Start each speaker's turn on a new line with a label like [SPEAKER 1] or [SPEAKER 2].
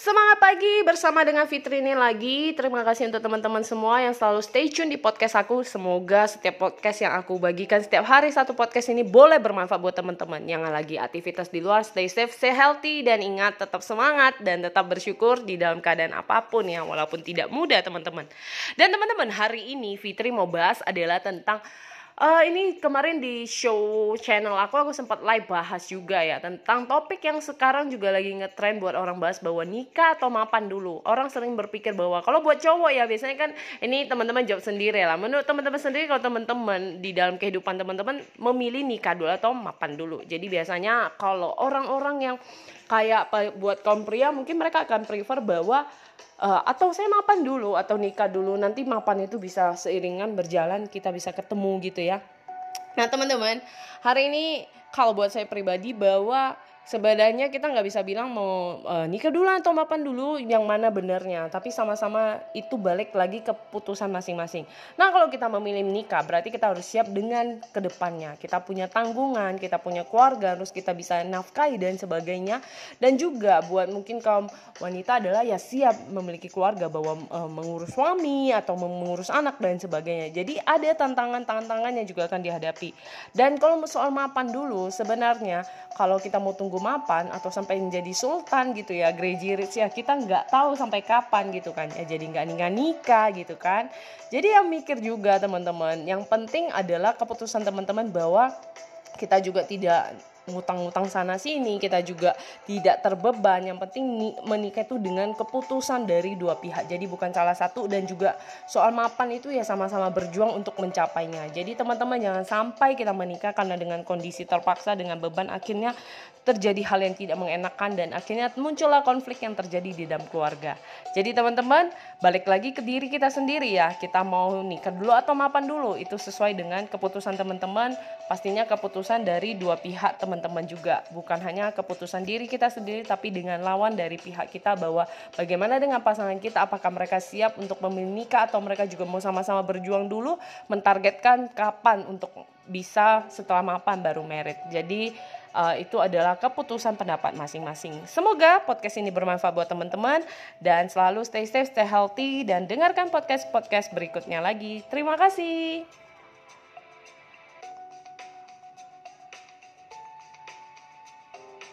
[SPEAKER 1] Semangat pagi bersama dengan Fitri ini lagi. Terima kasih untuk teman-teman semua yang selalu stay tune di podcast aku. Semoga setiap podcast yang aku bagikan setiap hari satu podcast ini boleh bermanfaat buat teman-teman yang lagi aktivitas di luar. Stay safe, stay healthy dan ingat tetap semangat dan tetap bersyukur di dalam keadaan apa pun ya walaupun tidak mudah teman-teman. Dan teman-teman hari ini Fitri mau bahas adalah tentang Uh, ini kemarin di show channel aku aku sempat live bahas juga ya tentang topik yang sekarang juga lagi ngetrend buat orang bahas bahwa nikah atau mapan dulu. Orang sering berpikir bahwa kalau buat cowok ya biasanya kan ini teman-teman jawab sendiri lah. Menurut teman-teman sendiri kalau teman-teman di dalam kehidupan teman-teman memilih nikah dulu atau mapan dulu. Jadi biasanya kalau orang-orang yang kayak buat kaum pria mungkin mereka akan prefer bahwa uh, atau saya mapan dulu atau nikah dulu nanti mapan itu bisa seiringan berjalan kita bisa ketemu gitu ya. Nah teman-teman hari ini kalau buat saya pribadi bahwa sebenarnya kita nggak bisa bilang mau uh, nikah dulu atau mapan dulu yang mana benernya tapi sama-sama itu balik lagi ke putusan masing-masing. Nah kalau kita memilih nikah berarti kita harus siap dengan ke depannya. Kita punya tanggungan kita punya keluarga terus kita bisa nafkahi dan sebagainya. Dan juga buat mungkin kaum wanita adalah ya siap memiliki keluarga bahwa uh, mengurus suami atau mengurus anak dan sebagainya. Jadi ada tantangan-tantangan yang juga akan dihadapi. Dan kalau soal mapan dulu sebenarnya kalau kita mau tunggu mapan atau sampai menjadi sultan gitu ya Crazy Rich ya kita nggak tahu sampai kapan gitu kan ya jadi nggak nikah nikah gitu kan. Jadi yang mikir juga teman-teman yang penting adalah keputusan teman-teman bahwa kita juga tidak ngutang-ngutang sana sini kita juga tidak terbeban. Yang penting menikah itu dengan keputusan dari dua pihak. Jadi bukan salah satu dan juga soal mapan itu ya sama-sama berjuang untuk mencapainya. Jadi teman-teman jangan sampai kita menikah karena dengan kondisi terpaksa dengan beban akhirnya terjadi hal yang tidak mengenakan dan akhirnya muncullah konflik yang terjadi di dalam keluarga. Jadi teman-teman balik lagi ke diri kita sendiri ya. Kita mau nikah dulu atau mapan dulu itu sesuai dengan keputusan teman-teman. Pastinya keputusan dari dua pihak teman teman-teman juga. Bukan hanya keputusan diri kita sendiri tapi dengan lawan dari pihak kita bahwa bagaimana dengan pasangan kita? Apakah mereka siap untuk menikah atau mereka juga mau sama-sama berjuang dulu? Mentargetkan kapan untuk bisa setelah mapan baru merit jadi uh, itu adalah keputusan pendapat masing-masing. Semoga podcast ini bermanfaat buat teman-teman dan selalu stay safe, stay healthy dan dengarkan podcast-podcast berikutnya lagi. Terima kasih.